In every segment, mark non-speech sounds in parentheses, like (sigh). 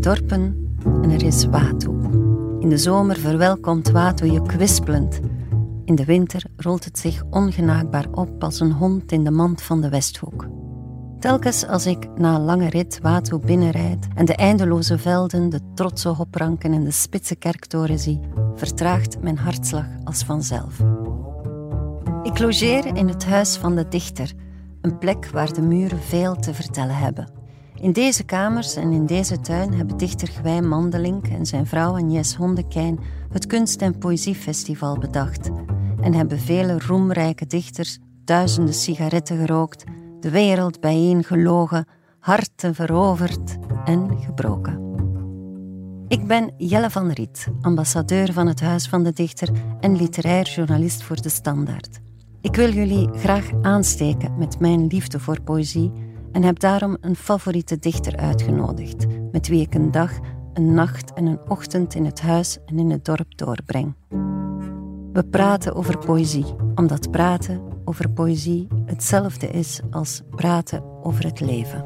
zijn dorpen en er is Watu. In de zomer verwelkomt Watu je kwispelend. In de winter rolt het zich ongenaakbaar op als een hond in de mand van de Westhoek. Telkens als ik na een lange rit Watu binnenrijd en de eindeloze velden, de trotse hopranken en de spitse kerktoren zie, vertraagt mijn hartslag als vanzelf. Ik logeer in het huis van de dichter, een plek waar de muren veel te vertellen hebben. In deze kamers en in deze tuin hebben dichter Gwijn Mandelink en zijn vrouw Agnes Hondekijn het Kunst- en Poëziefestival bedacht en hebben vele roemrijke dichters duizenden sigaretten gerookt, de wereld bijeengelogen, harten veroverd en gebroken. Ik ben Jelle van Riet, ambassadeur van het Huis van de Dichter en literair journalist voor de Standaard. Ik wil jullie graag aansteken met mijn liefde voor poëzie en heb daarom een favoriete dichter uitgenodigd, met wie ik een dag, een nacht en een ochtend in het huis en in het dorp doorbreng. We praten over poëzie, omdat praten over poëzie hetzelfde is als praten over het leven.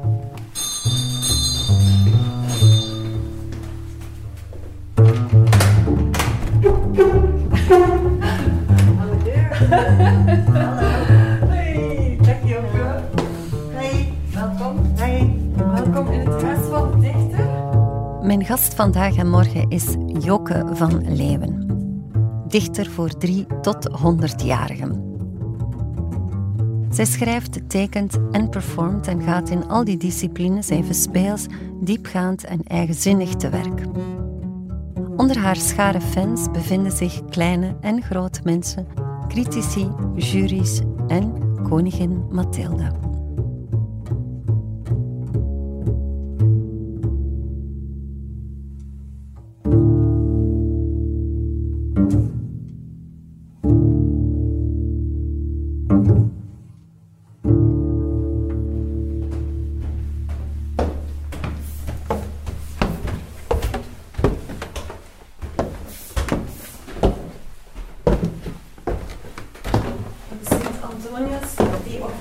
Mijn gast vandaag en morgen is Joke van Leeuwen. Dichter voor drie tot honderdjarigen. Zij schrijft, tekent en performt en gaat in al die disciplines even speels, diepgaand en eigenzinnig te werk. Onder haar schare fans bevinden zich kleine en grote mensen, critici, juries en koningin Mathilde.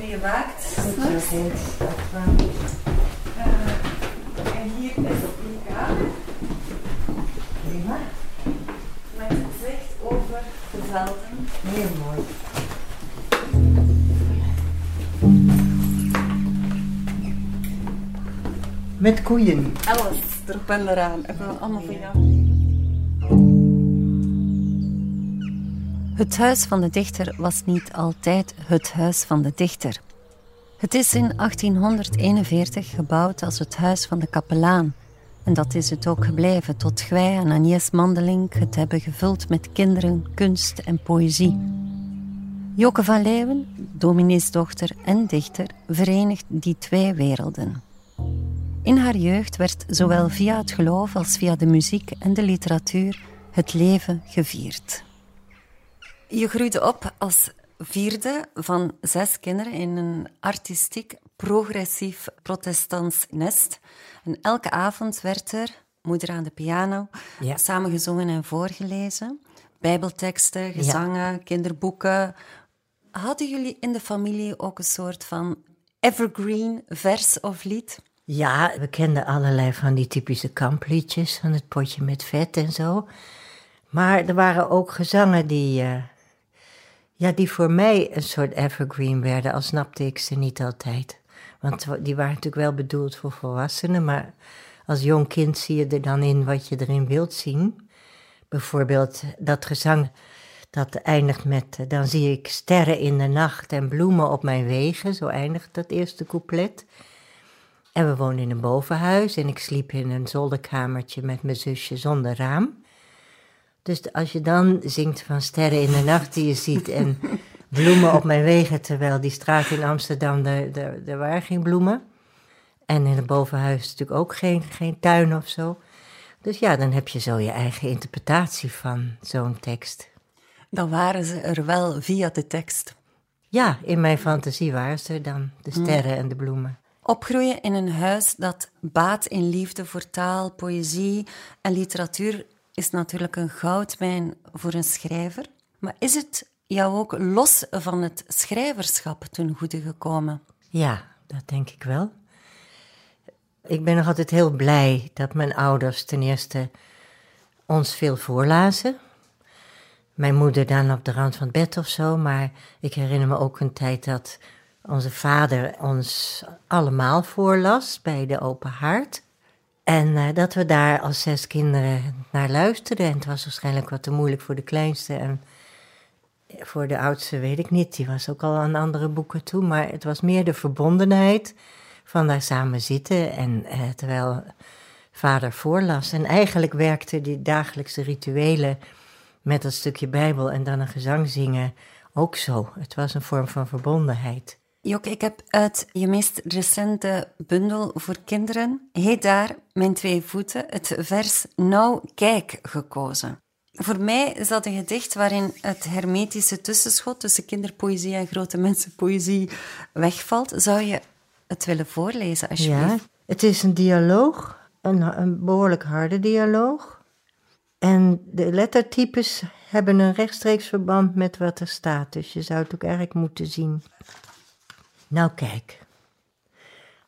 Die je waakt. s'nachts. Eh, en hier is die kamer Prima. met zicht over de velden. Heel mooi. Met koeien. Alles erop en eraan. Ik wil allemaal voor jou. Het huis van de dichter was niet altijd het huis van de dichter. Het is in 1841 gebouwd als het huis van de kapelaan. En dat is het ook gebleven tot Gwij en Agnes Mandelink het hebben gevuld met kinderen, kunst en poëzie. Joke van Leeuwen, domineesdochter en dichter, verenigt die twee werelden. In haar jeugd werd zowel via het geloof als via de muziek en de literatuur het leven gevierd. Je groeide op als vierde van zes kinderen in een artistiek, progressief protestants nest. En elke avond werd er, moeder aan de piano, Ja. samengezongen en voorgelezen. Bijbelteksten, gezangen, kinderboeken. Hadden jullie in de familie ook een soort van evergreen vers of lied? Ja, we kenden allerlei van die typische kampliedjes van het potje met vet en zo. Maar er waren ook gezangen die, eh, ja, die voor mij een soort evergreen werden, al snapte ik ze niet altijd. Want die waren natuurlijk wel bedoeld voor volwassenen, maar als jong kind zie je er dan in wat je erin wilt zien. Bijvoorbeeld dat gezang dat eindigt met eh, dan zie ik sterren in de nacht en bloemen op mijn wegen, zo eindigt dat eerste couplet. En we woonden in een bovenhuis en ik sliep in een zolderkamertje met mijn zusje zonder raam. Dus als je dan zingt van sterren in de nacht die je ziet en (laughs) bloemen op mijn wegen, terwijl die straat in Amsterdam, er, er, er waren geen bloemen. En in het bovenhuis natuurlijk ook geen, geen tuin of zo. Dus ja, dan heb je zo je eigen interpretatie van zo'n tekst. Dan waren ze er wel via de tekst. Ja, in mijn fantasie waren ze er dan, de sterren en de bloemen. Opgroeien in een huis dat baat in liefde voor taal, poëzie en literatuur is natuurlijk een goudmijn voor een schrijver. Maar is het jou ook los van het schrijverschap ten goede gekomen? Ja, dat denk ik wel. Ik ben nog altijd heel blij dat mijn ouders ten eerste ons veel voorlazen. Mijn moeder dan op de rand van het bed of zo, maar ik herinner me ook een tijd dat onze vader ons allemaal voorlas bij de open haard. En uh, dat we daar als zes kinderen naar luisterden. En het was waarschijnlijk wat te moeilijk voor de kleinste. En voor de oudste weet ik niet, die was ook al aan andere boeken toe. Maar het was meer de verbondenheid van daar samen zitten. En uh, terwijl vader voorlas. En eigenlijk werkten die dagelijkse rituelen met dat stukje Bijbel en dan een gezang zingen ook zo. Het was een vorm van verbondenheid. Jok, ik heb uit je meest recente bundel voor kinderen, Heet daar, mijn twee voeten, het vers Nou kijk gekozen. Voor mij is dat een gedicht waarin het hermetische tussenschot tussen kinderpoëzie en grote mensenpoëzie wegvalt. Zou je het willen voorlezen, alsjeblieft? Ja, het is een dialoog, een, een behoorlijk harde dialoog. En de lettertypes hebben een rechtstreeks verband met wat er staat, dus je zou het ook eigenlijk moeten zien. Nou kijk.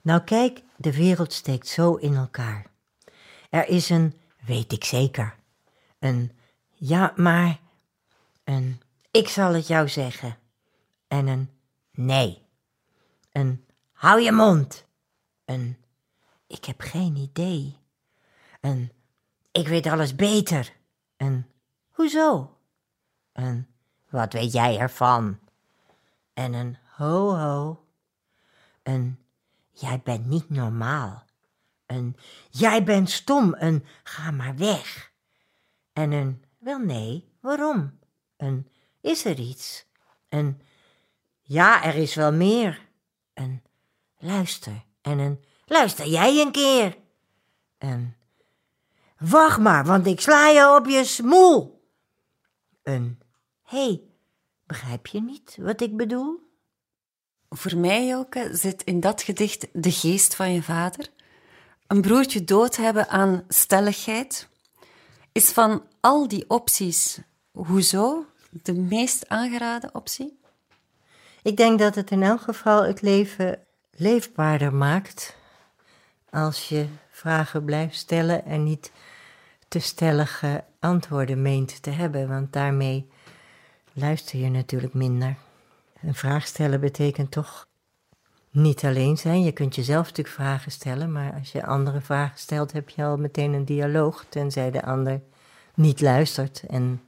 Nou kijk, de wereld steekt zo in elkaar. Er is een, weet ik zeker, een, ja maar, een, ik zal het jou zeggen, en een, nee, een, hou je mond, een, ik heb geen idee, een, ik weet alles beter, een, hoezo, een, wat weet jij ervan, en een, ho ho, een jij bent niet normaal. Een jij bent stom. Een ga maar weg. En een wel nee, waarom? Een is er iets? Een ja, er is wel meer. Een luister. En een luister jij een keer. Een wacht maar, want ik sla je op je smoel. Een hé, hey, begrijp je niet wat ik bedoel? Voor mij, Joke, zit in dat gedicht de geest van je vader. Een broertje dood hebben aan stelligheid is van al die opties, hoezo de meest aangeraden optie? Ik denk dat het in elk geval het leven leefbaarder maakt als je vragen blijft stellen en niet te stellige antwoorden meent te hebben, want daarmee luister je natuurlijk minder. Een vraag stellen betekent toch niet alleen zijn. Je kunt jezelf natuurlijk vragen stellen, maar als je andere vragen stelt, heb je al meteen een dialoog, tenzij de ander niet luistert en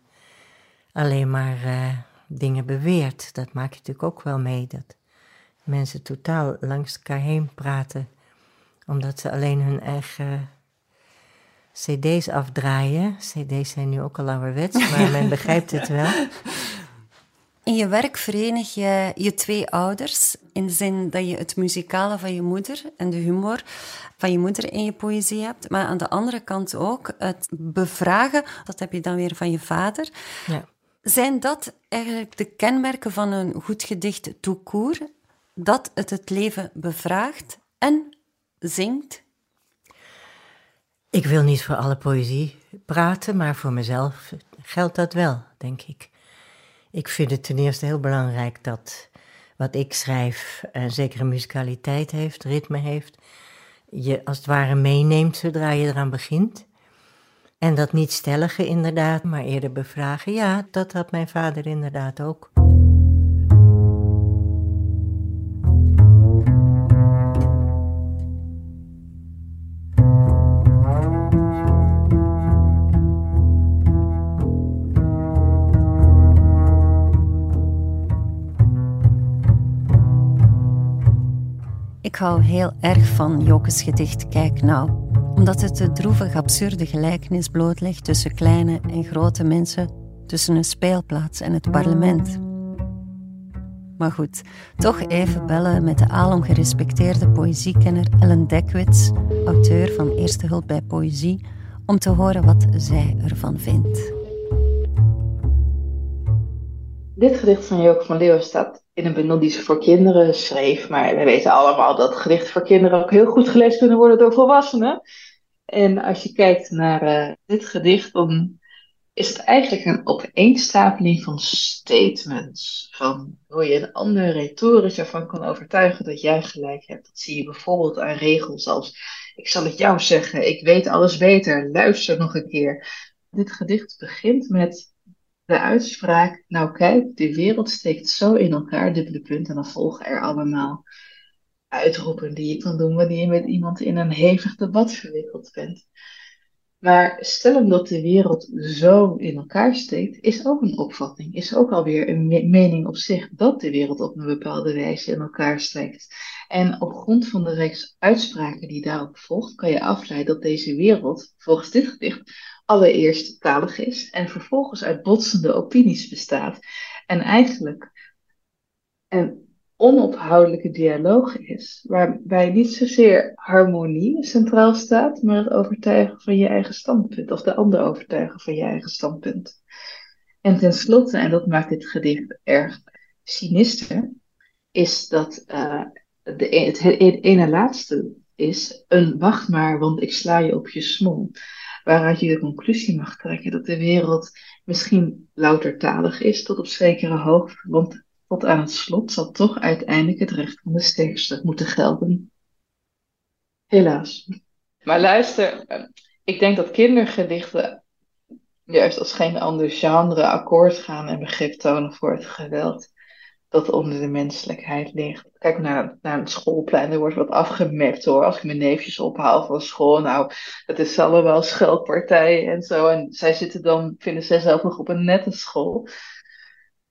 alleen maar uh, dingen beweert. Dat maak je natuurlijk ook wel mee, dat mensen totaal langs elkaar heen praten, omdat ze alleen hun eigen CD's afdraaien. CD's zijn nu ook al ouderwets, maar (laughs) men begrijpt het wel. In je werk verenig je je twee ouders in de zin dat je het muzikale van je moeder en de humor van je moeder in je poëzie hebt, maar aan de andere kant ook het bevragen, dat heb je dan weer van je vader. Ja. Zijn dat eigenlijk de kenmerken van een goed gedicht court? Dat het het leven bevraagt en zingt? Ik wil niet voor alle poëzie praten, maar voor mezelf geldt dat wel, denk ik. Ik vind het ten eerste heel belangrijk dat wat ik schrijf een zekere musicaliteit heeft, ritme heeft. Je als het ware meeneemt zodra je eraan begint. En dat niet stellige inderdaad, maar eerder bevragen. Ja, dat had mijn vader inderdaad ook. Ik hou heel erg van Jokes gedicht Kijk nou, omdat het de droevig absurde gelijkenis blootlegt tussen kleine en grote mensen, tussen een speelplaats en het parlement. Maar goed, toch even bellen met de alom gerespecteerde poëziekenner Ellen Dekwits, auteur van Eerste Hulp bij Poëzie, om te horen wat zij ervan vindt. Dit gedicht van Joke van Leeuwen staat in een bundel die ze voor kinderen schreef. Maar we weten allemaal dat gedichten voor kinderen ook heel goed gelezen kunnen worden door volwassenen. En als je kijkt naar uh, dit gedicht, dan is het eigenlijk een opeenstapeling van statements. Van hoe je een ander retorisch ervan kan overtuigen dat jij gelijk hebt. Dat zie je bijvoorbeeld aan regels als ik zal het jou zeggen, ik weet alles beter, luister nog een keer. Dit gedicht begint met de uitspraak, nou kijk, de wereld steekt zo in elkaar, dubbele punt, en dan volgen er allemaal uitroepen die je kan doen wanneer je met iemand in een hevig debat verwikkeld bent. Maar stellen dat de wereld zo in elkaar steekt, is ook een opvatting, is ook alweer een mening op zich dat de wereld op een bepaalde wijze in elkaar steekt. En op grond van de reeks uitspraken die daarop volgt, kan je afleiden dat deze wereld, volgens dit gedicht, allereerst talig is en vervolgens uit botsende opinies bestaat. En eigenlijk onophoudelijke dialoog is, waarbij niet zozeer harmonie centraal staat, maar het overtuigen van je eigen standpunt, of de ander overtuigen van je eigen standpunt. En tenslotte, en dat maakt dit gedicht erg sinister, is dat uh, de, het, het ene laatste is, een wacht maar, want ik sla je op je smol waaruit je de conclusie mag trekken dat de wereld misschien louter talig is tot op zekere hoogte, want tot aan het slot zal toch uiteindelijk het recht van de sterkste moeten gelden. Helaas. Maar luister, ik denk dat kindergedichten juist als geen ander genre akkoord gaan en begrip tonen voor het geweld dat onder de menselijkheid ligt. Kijk naar, naar het schoolplein, er wordt wat afgemept hoor. Als ik mijn neefjes ophaal van school, nou, dat is allemaal scheldpartijen en zo. En zij zitten dan, vinden zij zelf nog op een nette school.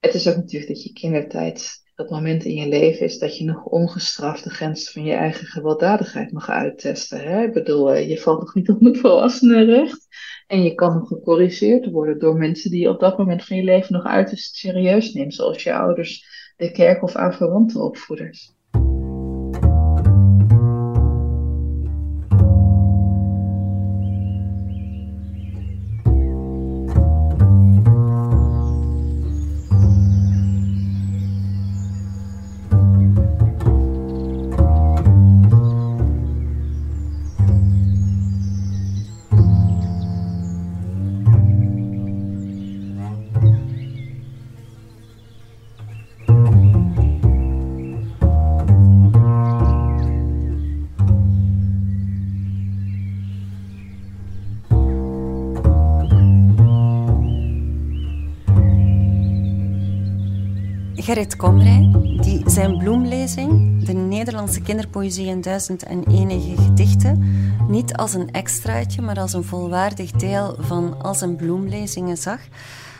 Het is ook natuurlijk dat je kindertijd, dat moment in je leven is dat je nog ongestraft de grens van je eigen gewelddadigheid mag uittesten. Hè? Ik bedoel, eh, je valt nog niet (laughs) onder volwassenenrecht. En je kan nog gecorrigeerd worden door mensen die je op dat moment van je leven nog uiterst serieus neemt, zoals je ouders de kerk of aan verwante opvoeders. Gerrit Komrij, die zijn bloemlezing, de Nederlandse kinderpoëzie in duizend en enige gedichten, niet als een extraatje, maar als een volwaardig deel van al zijn bloemlezingen zag,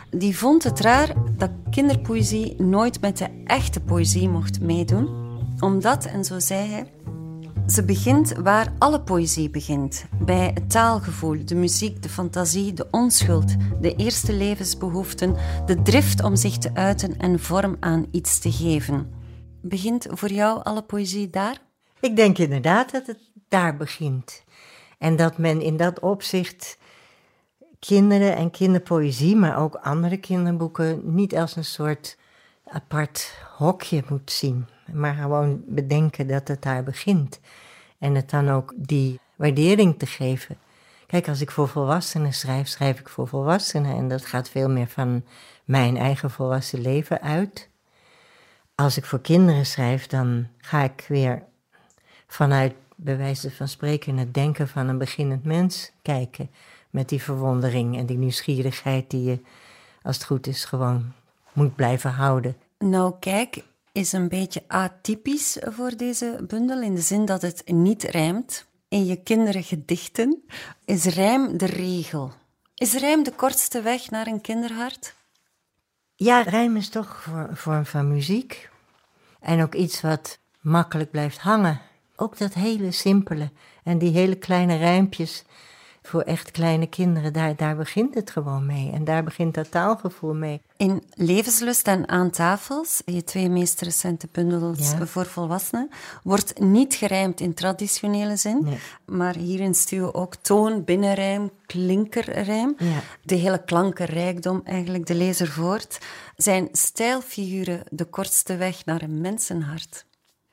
die vond het raar dat kinderpoëzie nooit met de echte poëzie mocht meedoen, omdat, en zo zei hij, ze begint waar alle poëzie begint, bij het taalgevoel, de muziek, de fantasie, de onschuld, de eerste levensbehoeften, de drift om zich te uiten en vorm aan iets te geven. Begint voor jou alle poëzie daar? Ik denk inderdaad dat het daar begint. En dat men in dat opzicht kinderen en kinderpoëzie, maar ook andere kinderboeken, niet als een soort apart hokje moet zien maar gewoon bedenken dat het daar begint. En het dan ook die waardering te geven. Kijk, als ik voor volwassenen schrijf, schrijf ik voor volwassenen. En dat gaat veel meer van mijn eigen volwassen leven uit. Als ik voor kinderen schrijf, dan ga ik weer vanuit, bij wijze van spreken, het denken van een beginnend mens kijken. Met die verwondering en die nieuwsgierigheid die je, als het goed is, gewoon moet blijven houden. Nou, kijk, is een beetje atypisch voor deze bundel, in de zin dat het niet rijmt. In je kindergedichten is rijm de regel. Is rijm de kortste weg naar een kinderhart? Ja, rijm is toch een vorm van muziek. En ook iets wat makkelijk blijft hangen. Ook dat hele simpele en die hele kleine rijmpjes voor echt kleine kinderen, daar, daar begint het gewoon mee. En daar begint dat taalgevoel mee. In Levenslust en Aan tafels, je twee meest recente bundels voor volwassenen, wordt niet gerijmd in traditionele zin, maar hierin stuwen ook toon, binnenrijm, klinkerrijm. Ja. De hele klankenrijkdom eigenlijk de lezer voort. Zijn stijlfiguren de kortste weg naar een mensenhart?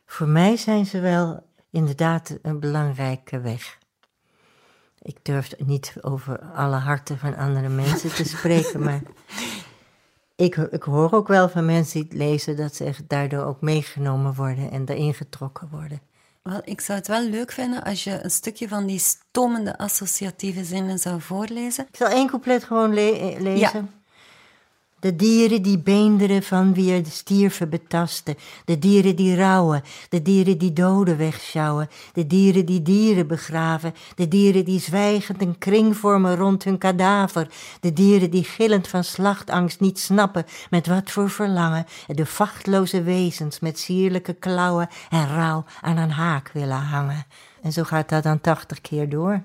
Voor mij zijn ze wel inderdaad een belangrijke weg. Ik durf niet over alle harten van andere mensen te spreken, maar (laughs) ik, ik hoor ook wel van mensen die het lezen dat ze daardoor ook meegenomen worden en erin getrokken worden. Wel, ik zou het wel leuk vinden als je een stukje van die stomende associatieve zinnen zou voorlezen. Ik zal één couplet gewoon le- eh, lezen. De dieren die beenderen van wie er stierven betasten. De dieren die rouwen. De dieren die doden wegsjouwen. De dieren die dieren begraven. De dieren die zwijgend een kring vormen rond hun kadaver. De dieren die gillend van slachtangst niet snappen met wat voor verlangen. De vachtloze wezens met sierlijke klauwen en rouw aan een haak willen hangen. En zo gaat dat dan tachtig keer door.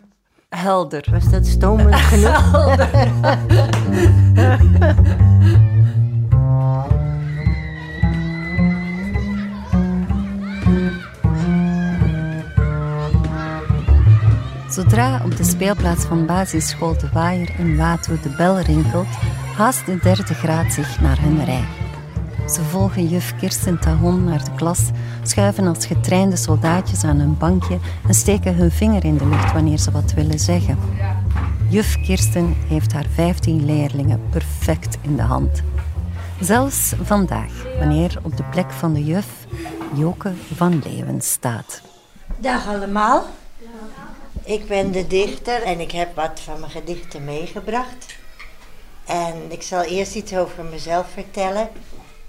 Helder. Was dat stomelijk (laughs) genoeg? Zodra op de speelplaats van basisschool De Waaier in Wato de bel rinkelt, haast de derde graad zich naar hun rij. Ze volgen juf Kirsten Tahon naar de klas, schuiven als getrainde soldaatjes aan hun bankje en steken hun vinger in de lucht wanneer ze wat willen zeggen. Juf Kirsten heeft haar 15 leerlingen perfect in de hand. Zelfs vandaag, wanneer op de plek van de juf Joke van Leeuwen staat. Dag allemaal. Ik ben de dichter en ik heb wat van mijn gedichten meegebracht. En ik zal eerst iets over mezelf vertellen.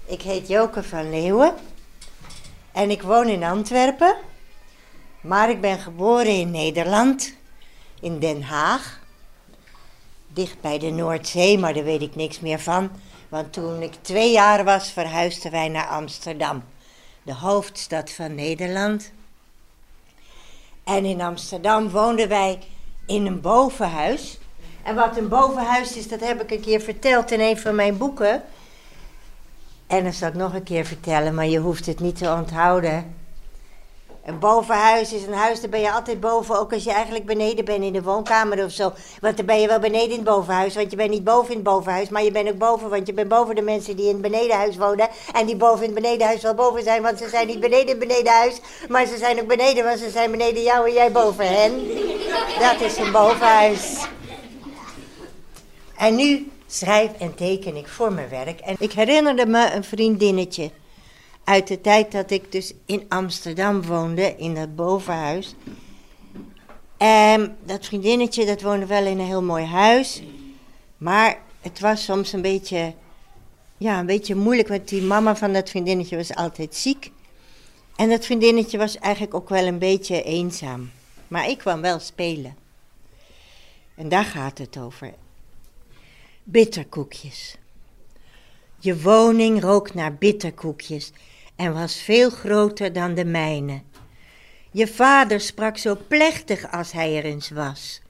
Ik heet Joke van Leeuwen en ik woon in Antwerpen. Maar ik ben geboren in Nederland, in Den Haag. Dicht bij de Noordzee, maar daar weet ik niks meer van. Want toen ik twee jaar was, verhuisden wij naar Amsterdam, de hoofdstad van Nederland. En in Amsterdam woonden wij in een bovenhuis. En wat een bovenhuis is, dat heb ik een keer verteld in een van mijn boeken. En zal ik nog een keer vertellen, maar je hoeft het niet te onthouden. Een bovenhuis is een huis, daar ben je altijd boven, ook als je eigenlijk beneden bent in de woonkamer of zo. Want dan ben je wel beneden in het bovenhuis, want je bent niet boven in het bovenhuis, maar je bent ook boven, want je bent boven de mensen die in het benedenhuis wonen. En die boven in het benedenhuis wel boven zijn, want ze zijn niet beneden in het benedenhuis, maar ze zijn ook beneden, want ze zijn beneden jou en jij boven hen. Dat is een bovenhuis. En nu schrijf en teken ik voor mijn werk. En ik herinnerde me een vriendinnetje uit de tijd dat ik dus in Amsterdam woonde, in dat bovenhuis. En dat vriendinnetje, dat woonde wel in een heel mooi huis. Maar het was soms een beetje, ja, een beetje moeilijk, want die mama van dat vriendinnetje was altijd ziek. En dat vriendinnetje was eigenlijk ook wel een beetje eenzaam. Maar ik kwam wel spelen. En daar gaat het over. Bitterkoekjes. Je woning rook naar bitterkoekjes en was veel groter dan de mijne. Je vader sprak zo plechtig als hij er eens was.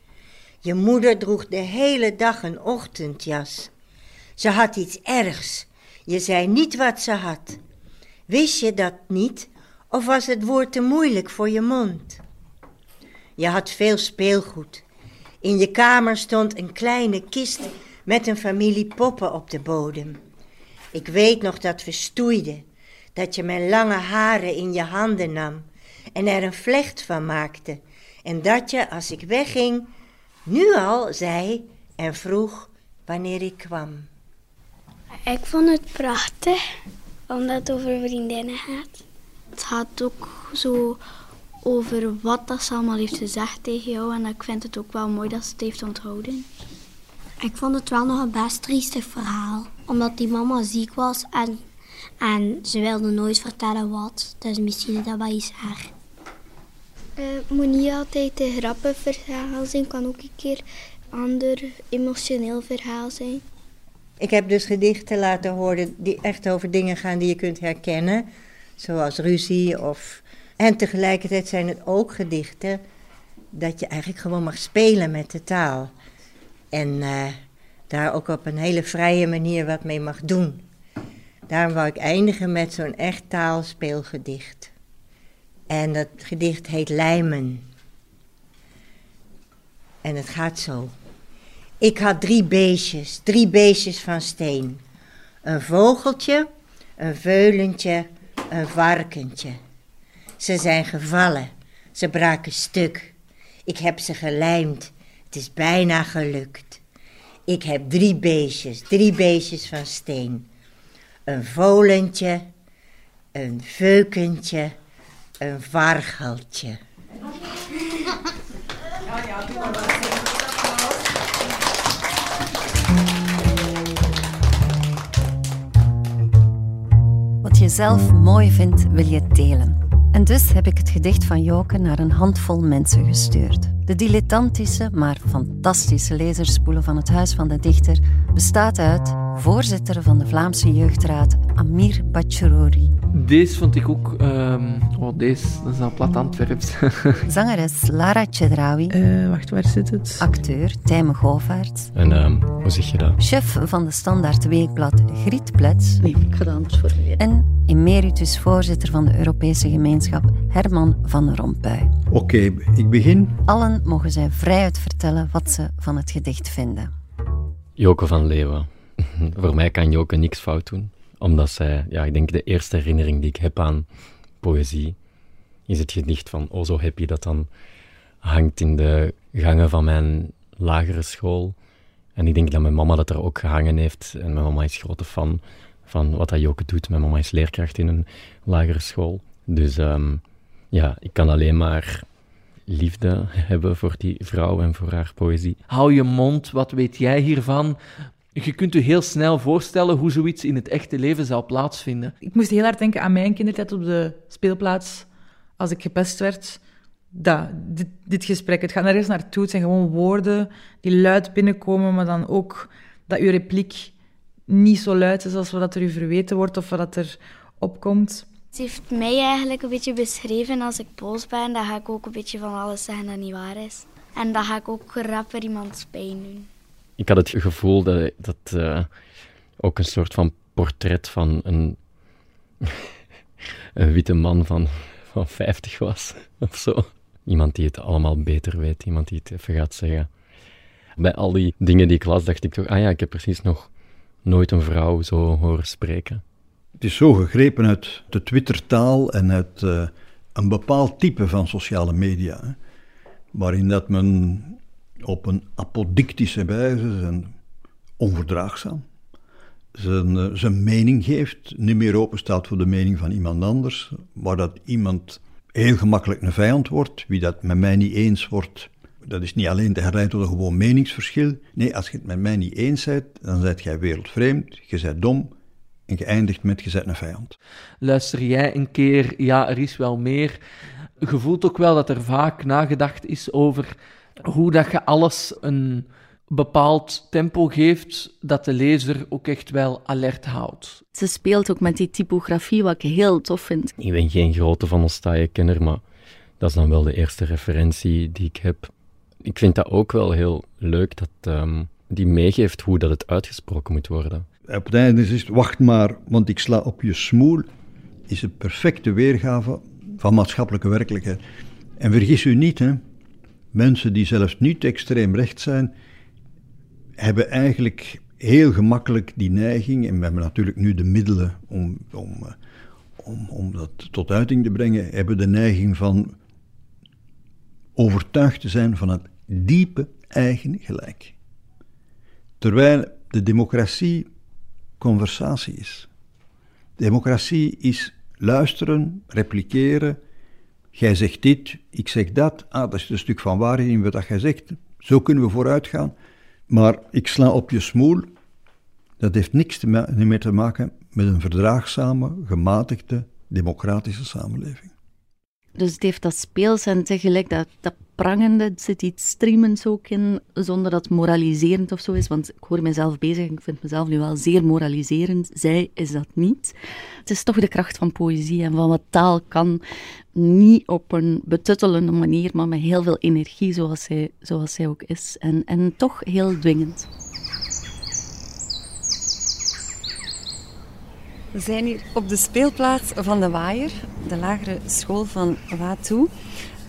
Je moeder droeg de hele dag een ochtendjas. Ze had iets ergs. Je zei niet wat ze had. Wist je dat niet, of was het woord te moeilijk voor je mond? Je had veel speelgoed. In je kamer stond een kleine kist met een familie poppen op de bodem. Ik weet nog dat we stoeiden, dat je mijn lange haren in je handen nam en er een vlecht van maakte. En dat je, als ik wegging, nu al zei en vroeg wanneer ik kwam. Ik vond het prachtig, omdat het over vriendinnen gaat. Het gaat ook zo over wat dat ze allemaal heeft gezegd tegen jou. En ik vind het ook wel mooi dat ze het heeft onthouden. Ik vond het wel nog een best triestig verhaal. Omdat die mama ziek was en, en ze wilde nooit vertellen wat. Dus misschien is dat wel iets erg. Het moet niet altijd een grappig verhaal zijn, kan ook een keer een ander emotioneel verhaal zijn. Ik heb dus gedichten laten horen die echt over dingen gaan die je kunt herkennen, zoals ruzie of. En tegelijkertijd zijn het ook gedichten dat je eigenlijk gewoon mag spelen met de taal. En eh, daar ook op een hele vrije manier wat mee mag doen. Daarom wou ik eindigen met zo'n echt taalspeelgedicht. En dat gedicht heet Lijmen. En het gaat zo. Ik had drie beestjes, drie beestjes van steen. Een vogeltje, een veulentje, een varkentje. Ze zijn gevallen, ze braken stuk. Ik heb ze gelijmd, het is bijna gelukt. Ik heb drie beestjes, drie beestjes van steen. Een volentje, een veukentje, Een vargeltje. Wat je zelf mooi vindt, wil je delen. En dus heb ik het gedicht van Joke naar een handvol mensen gestuurd. De dilettantische, maar fantastische lezerspoelen van het Huis van de Dichter bestaat uit voorzitter van de Vlaamse Jeugdraad Amir Bachirori, Deze vond ik ook... ehm, oh, deze, dat is al plat Antwerps. (laughs) zangeres Lara Chedraoui, Eh, wacht, waar zit het? acteur Tijme Govaerts, En ehm, hoe zeg je dat? chef van de Standaard Weekblad Griet Plets Nee, ik ga dat anders formuleren. en emeritus voorzitter van de Europese gemeenschap Herman van Rompuy. Oké, ik begin. Allen mogen zij vrijuit vertellen wat ze van het gedicht vinden. Joke van Leeuwen. (laughs) Voor mij kan Joke niks fout doen. Omdat zij, ja, ik denk de eerste herinnering die ik heb aan poëzie, is het gedicht van O zo happy dat dan hangt in de gangen van mijn lagere school. En ik denk dat mijn mama dat er ook gehangen heeft. En mijn mama is grote fan van wat dat Joke doet. Mijn mama is leerkracht in een lagere school. Dus ehm, ja, ik kan alleen maar liefde (laughs) hebben voor die vrouw en voor haar poëzie. Hou je mond, wat weet jij hiervan? Je kunt je heel snel voorstellen hoe zoiets in het echte leven zou plaatsvinden. Ik moest heel hard denken aan mijn kindertijd op de speelplaats. Als ik gepest werd. Dat, dit, dit gesprek, het gaat nergens naartoe. Het zijn gewoon woorden die luid binnenkomen, maar dan ook dat uw repliek niet zo luid is als wat er u verweten wordt of wat er opkomt. Ze heeft mij eigenlijk een beetje beschreven als ik boos ben. Dan ga ik ook een beetje van alles zeggen dat niet waar is. En dan ga ik ook rapper iemands pijn doen. Ik had het gevoel dat dat eh, ook een soort van portret van een, (laughs) witte man van, van 50 was, (laughs) of zo. Iemand die het allemaal beter weet, iemand die het even gaat zeggen. Bij al die dingen die ik las, dacht ik toch, ah ja, ik heb precies nog nooit een vrouw zo horen spreken. Het is zo gegrepen uit de Twittertaal en uit eh, een bepaald type van sociale media. Waarin dat men op een apodictische wijze zijn onverdraagzaam zijn, eh, zijn mening geeft, niet meer open staat voor de mening van iemand anders, waar dat iemand heel gemakkelijk een vijand wordt, wie dat met mij niet eens wordt. Dat is niet alleen te herleiden tot een gewoon meningsverschil. Nee, als je het met mij niet eens bent, dan zijt jij wereldvreemd, je bent dom en je eindigt met je bent een vijand. Luister jij een keer, ja, er is wel meer. Je voelt ook wel dat er vaak nagedacht is over hoe dat je alles een bepaald tempo geeft, dat de lezer ook echt wel alert houdt. Ze speelt ook met die typografie, wat ik heel tof vind. Ik ben geen grote Van Ostaaien-kenner, maar dat is dan wel de eerste referentie die ik heb. Ik vind dat ook wel heel leuk dat ehm, die meegeeft hoe dat het uitgesproken moet worden. Op het einde is het, wacht maar, want ik sla op je smoel, is een perfecte weergave van maatschappelijke werkelijkheid. En vergis u niet, hè, mensen die zelfs niet extreem recht zijn, hebben eigenlijk heel gemakkelijk die neiging, en we hebben natuurlijk nu de middelen om, om, eh, om, om dat tot uiting te brengen, hebben de neiging van overtuigd te zijn van het diepe eigen gelijk. Terwijl de democratie conversatie is. Democratie is luisteren, repliceren. Jij zegt dit, ik zeg dat. Ah, dat is een stuk van waarheid in wat jij zegt. Zo kunnen we vooruit gaan. Maar ik sla op je smoel. Dat heeft niks meer te maken met een verdraagzame, gematigde, democratische samenleving. Dus het heeft dat speels en tegelijk dat prangende, zit iets streamends ook in, zonder dat het moraliserend of zo is. Want ik hoor mezelf bezig, ik vind mezelf nu wel zeer moraliserend. Zij is dat niet. Het is toch de kracht van poëzie en van wat taal kan. Niet op een betuttelende manier, maar met heel veel energie, zoals zij, zoals zij ook is. En, en toch heel dwingend. We zijn hier op de speelplaats van de Waaier, de lagere school van Watoe.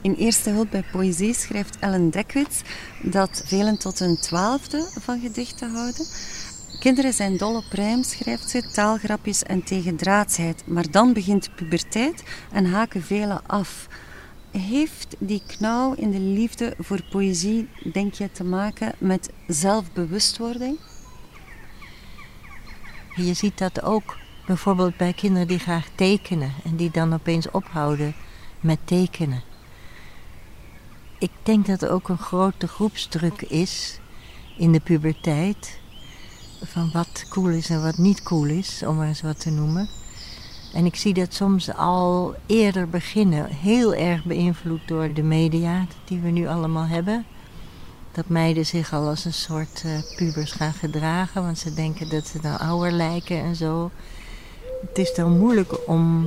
In eerste hulp bij poëzie schrijft Ellen Dekwits dat velen tot hun twaalfde van gedichten houden. Kinderen zijn dol op rijm, schrijft ze, taalgrapjes en tegendraadsheid. Maar dan begint puberteit en haken velen af. Heeft die knauw in de liefde voor poëzie, denk je, te maken met zelfbewustwording? Je ziet dat ook bijvoorbeeld bij kinderen die graag tekenen en die dan opeens ophouden met tekenen. Ik denk dat er ook een grote groepsdruk is in de puberteit. Van wat cool is en wat niet cool is, om maar eens wat te noemen. En ik zie dat soms al eerder beginnen. Heel erg beïnvloed door de media die we nu allemaal hebben. Dat meiden zich al als een soort uh, pubers gaan gedragen. Want ze denken dat ze dan ouder lijken en zo. Het is dan moeilijk om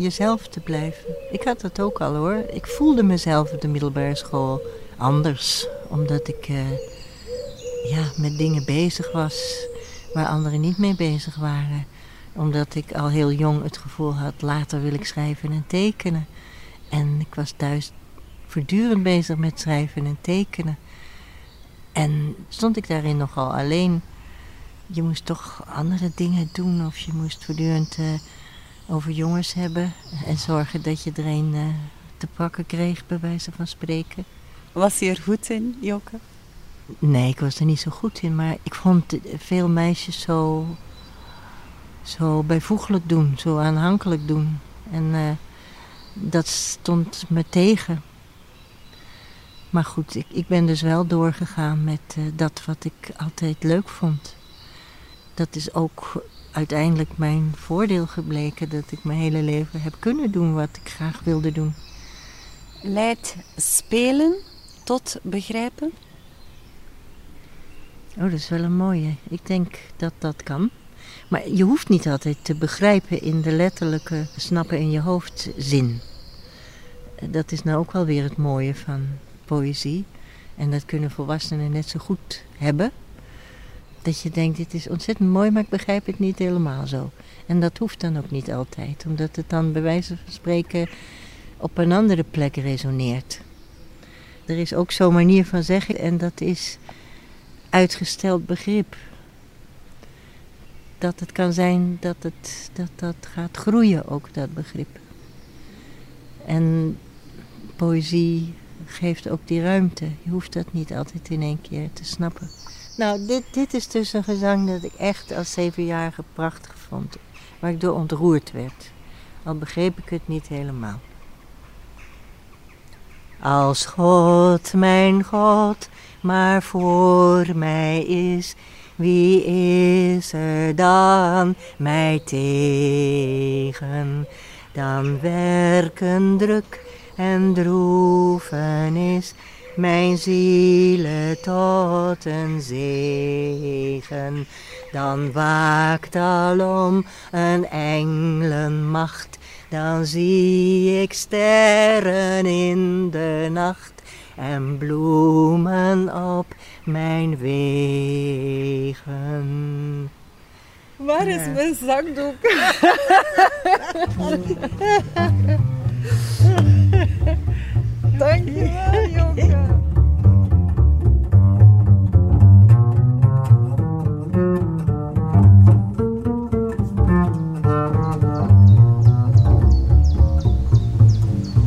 jezelf te blijven. Ik had dat ook al hoor. Ik voelde mezelf op de middelbare school anders. Omdat ik uh, ja, met dingen bezig was waar anderen niet mee bezig waren. Omdat ik al heel jong het gevoel had, later wil ik schrijven en tekenen. En ik was thuis voortdurend bezig met schrijven en tekenen. En stond ik daarin nogal alleen. Je moest toch andere dingen doen of je moest voortdurend uh, over jongens hebben en zorgen dat je er een uh, te pakken kreeg, bij wijze van spreken. Was je er goed in, Joke? Nee, ik was er niet zo goed in, maar ik vond veel meisjes zo, zo bijvoeglijk doen, zo aanhankelijk doen. En uh, dat stond me tegen. Maar goed, ik, ik ben dus wel doorgegaan met uh, dat wat ik altijd leuk vond. Dat is ook uiteindelijk mijn voordeel gebleken dat ik mijn hele leven heb kunnen doen wat ik graag wilde doen. Leidt spelen tot begrijpen? Oh, dat is wel een mooie. Ik denk dat dat kan. Maar je hoeft niet altijd te begrijpen in de letterlijke snappen in je hoofd zin. Dat is nou ook wel weer het mooie van poëzie. En dat kunnen volwassenen net zo goed hebben. Dat je denkt, dit is ontzettend mooi, maar ik begrijp het niet helemaal zo. En dat hoeft dan ook niet altijd, omdat het dan bij wijze van spreken op een andere plek resoneert. Er is ook zo'n manier van zeggen en dat is uitgesteld begrip. Dat het kan zijn dat het, dat, dat gaat groeien, ook dat begrip. En poëzie geeft ook die ruimte. Je hoeft dat niet altijd in één keer te snappen. Nou, dit, dit is dus een gezang dat ik echt als zevenjarige prachtig vond. Waar ik door ontroerd werd. Al begreep ik het niet helemaal. Als God, mijn God, maar voor mij is, wie is er dan mij tegen? Dan werken druk en droefenis mijn zielen tot een zegen. Dan waakt alom een engelenmacht, dan zie ik sterren in de nacht en bloemen op mijn wegen. Waar is mijn zakdoek? (laughs) Dankjewel, Joke.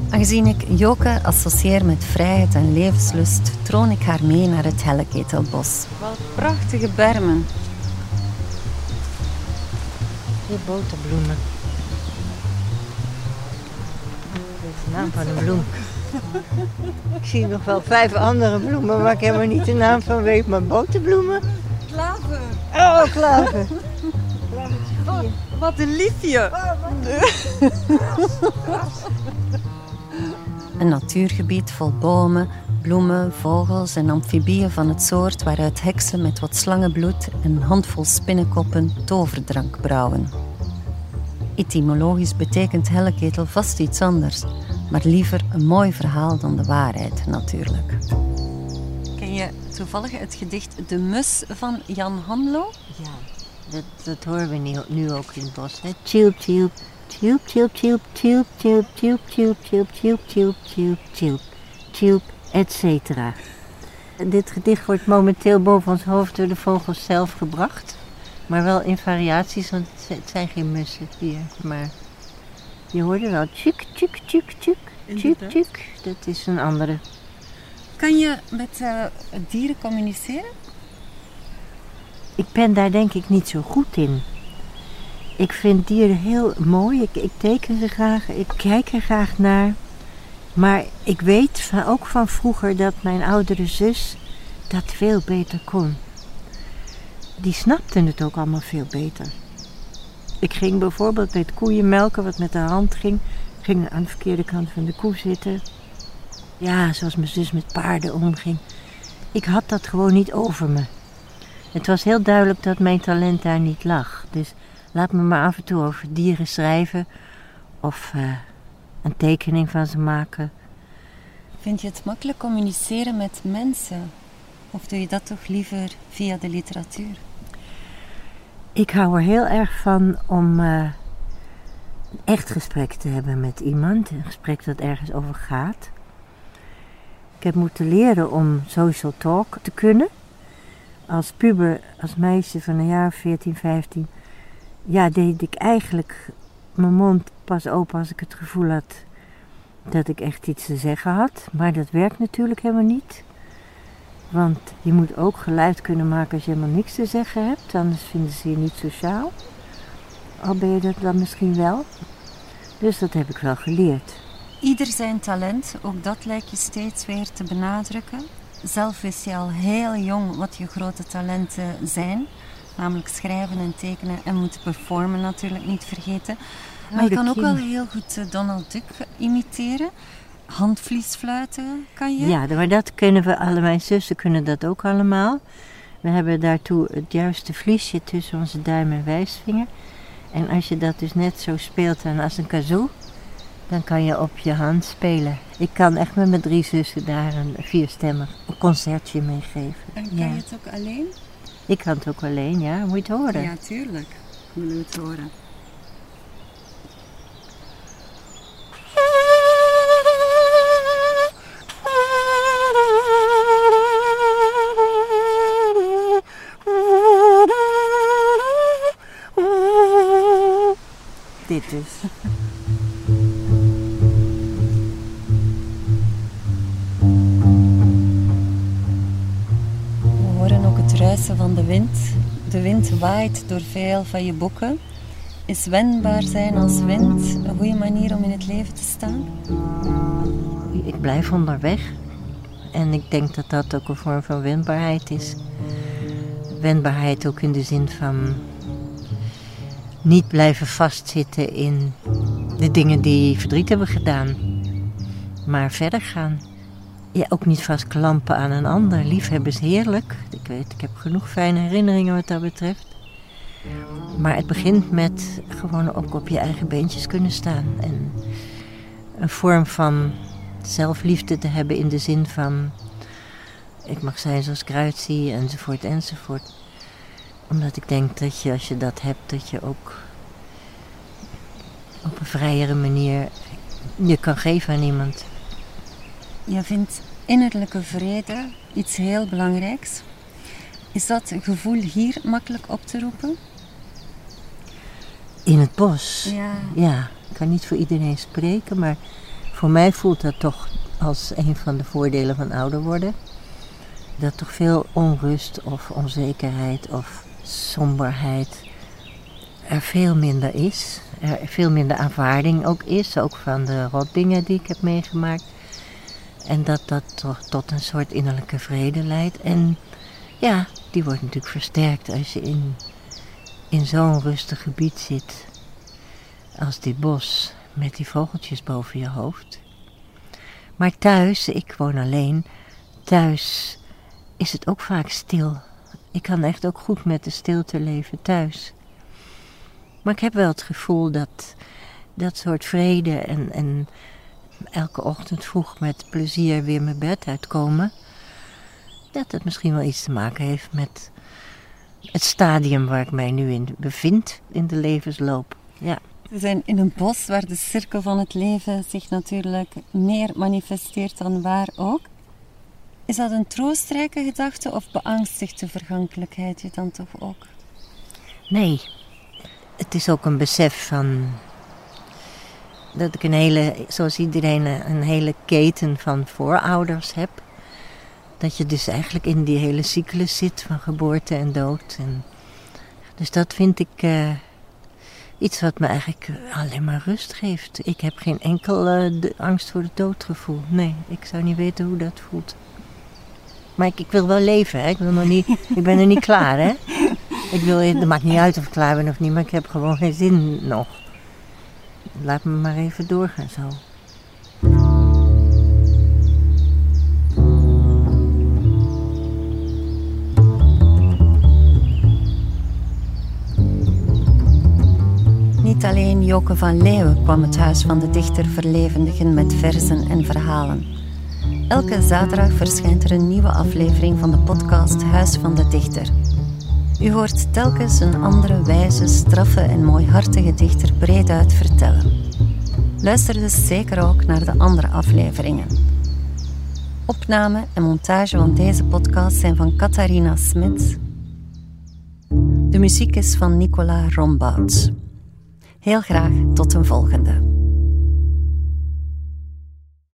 Aangezien ik Joke associeer met vrijheid en levenslust, troon ik haar mee naar het Helleketelbos. Wat prachtige bermen. Die boterbloemen. Dat is de naam van een bloem. Ik zie nog wel vijf andere bloemen waar ik helemaal niet de naam van weet, maar boterbloemen. Klaver. Oh, klaver. Oh, wat een liefje. Een natuurgebied vol bomen, bloemen, vogels en amfibieën van het soort waaruit heksen met wat slangenbloed en een handvol spinnenkoppen toverdrank brouwen. Etymologisch betekent helleketel vast iets anders, maar liever een mooi verhaal dan de waarheid natuurlijk. Ken je toevallig het gedicht De Mus van Jan Hanlo? Ja, dat, dat horen we nu, nu ook in het bos. Hè? Tjoep, tjoep, tjoep, tjoep, tjoep, tjoep, tjoep, tjoep, tjoep, tjoep, tjoep, tjoep, tjoep, tjoep, tjoep, et cetera. Dit gedicht wordt momenteel boven ons hoofd door de vogels zelf gebracht. Maar wel in variaties, want het zijn geen mussen hier. Maar je hoorde wel tjuk, tjuk, tjuk, tjuk, tjuk, tjuk. Dat is een andere. Kan je met uh, dieren communiceren? Ik ben daar denk ik niet zo goed in. Ik vind dieren heel mooi. Ik, ik teken ze graag. Ik kijk er graag naar. Maar ik weet van, ook van vroeger dat mijn oudere zus dat veel beter kon. Die snapte het ook allemaal veel beter. Ik ging bijvoorbeeld met koeien melken, wat met de hand ging. Ging aan de verkeerde kant van de koe zitten. Ja, zoals mijn zus met paarden omging. Ik had dat gewoon niet over me. Het was heel duidelijk dat mijn talent daar niet lag. Dus laat me maar af en toe over dieren schrijven of uh, een tekening van ze maken. Vind je het makkelijk communiceren met mensen? Of doe je dat toch liever via de literatuur? Ik hou er heel erg van om uh, een echt gesprek te hebben met iemand. Een gesprek dat ergens over gaat. Ik heb moeten leren om social talk te kunnen. Als puber, als meisje van een jaar 14, 15, ja, deed ik eigenlijk mijn mond pas open als ik het gevoel had dat ik echt iets te zeggen had. Maar dat werkt natuurlijk helemaal niet. Want je moet ook geluid kunnen maken als je helemaal niks te zeggen hebt. Anders vinden ze je niet sociaal. Al ben je dat dan misschien wel. Dus dat heb ik wel geleerd. Ieder zijn talent, ook dat lijkt je steeds weer te benadrukken. Zelf wist je al heel jong wat je grote talenten zijn. Namelijk schrijven en tekenen en moeten performen natuurlijk niet vergeten. Maar je kan ook wel heel goed eh, Donald Duck imiteren. Handvliesfluiten kan je? Ja, maar dat kunnen we alle. Mijn zussen kunnen dat ook allemaal. We hebben daartoe het juiste vliesje tussen onze duim en wijsvinger. En als je dat dus net zo speelt dan als een kazoo, dan kan je op je hand spelen. Ik kan echt met mijn drie zussen daar een vierstemmig concertje mee geven. En kan je het ook alleen? Ik kan het ook alleen, ja. Moet je het horen? Ja, tuurlijk. Willen we het horen. We horen ook het ruisen van de wind. De wind waait door veel van je boeken. Is wendbaar zijn als wind een goede manier om in het leven te staan? Ik blijf onderweg. En ik denk dat dat ook een vorm van wendbaarheid is. Wendbaarheid ook in de zin van niet blijven vastzitten in de dingen die verdriet hebben gedaan. Maar verder gaan. Ja, ook niet vastklampen aan een ander. Liefhebben is heerlijk. Ik weet, ik heb genoeg fijne herinneringen wat dat betreft. Maar het begint met gewoon ook op je eigen beentjes kunnen staan. En een vorm van zelfliefde te hebben in de zin van... Ik mag zijn zoals ik zie, enzovoort, enzovoort. Omdat ik denk dat je, als je dat hebt, dat je ook op een vrijere manier je kan geven aan iemand. Je vindt innerlijke vrede iets heel belangrijks. Is dat gevoel hier makkelijk op te roepen? In het bos? Ja. Ja, ik kan niet voor iedereen spreken, maar voor mij voelt dat toch als een van de voordelen van ouder worden. Dat toch veel onrust of onzekerheid of somberheid er veel minder is. Er veel minder aanvaarding ook is, ook van de rotdingen die ik heb meegemaakt. En dat dat toch tot een soort innerlijke vrede leidt. En ja, die wordt natuurlijk versterkt als je in, in zo'n rustig gebied zit. Als dit bos met die vogeltjes boven je hoofd. Maar thuis, ik woon alleen, thuis is het ook vaak stil. Ik kan echt ook goed met de stilte leven thuis. Maar ik heb wel het gevoel dat dat soort vrede en, en elke ochtend vroeg met plezier weer mijn bed uitkomen, dat het misschien wel iets te maken heeft met het stadium waar ik mij nu in bevind in de levensloop. Ja. We zijn in een bos waar de cirkel van het leven zich natuurlijk meer manifesteert dan waar ook. Is dat een troostrijke gedachte of beangstigt de vergankelijkheid je dan toch ook? Nee, het is ook een besef van dat ik een hele, zoals iedereen, een hele keten van voorouders heb. Dat je dus eigenlijk in die hele cyclus zit van geboorte en dood. En dus dat vind ik, uh, iets wat me eigenlijk eh, alleen maar rust geeft. Ik heb geen enkel uh, angst voor de dood gevoel. Nee, ik zou niet weten hoe dat voelt. Maar ik, ik wil wel leven, hè. Ik, wil nog niet, ik ben er niet (laughs) klaar, hè. Ik wil, het maakt niet uit of ik klaar ben of niet, maar ik heb gewoon geen zin nog. Laat me maar even doorgaan zo. Niet alleen Joke van Leeuwen kwam het huis van de dichter verlevendigen met verzen en verhalen. Elke zaterdag verschijnt er een nieuwe aflevering van de podcast Huis van de Dichter. U hoort telkens een andere wijze, straffe en mooihartige dichter breed uit vertellen. Luister dus zeker ook naar de andere afleveringen. Opname en montage van deze podcast zijn van Catharina Smits. De muziek is van Nicola Rombouts. Heel graag tot een volgende.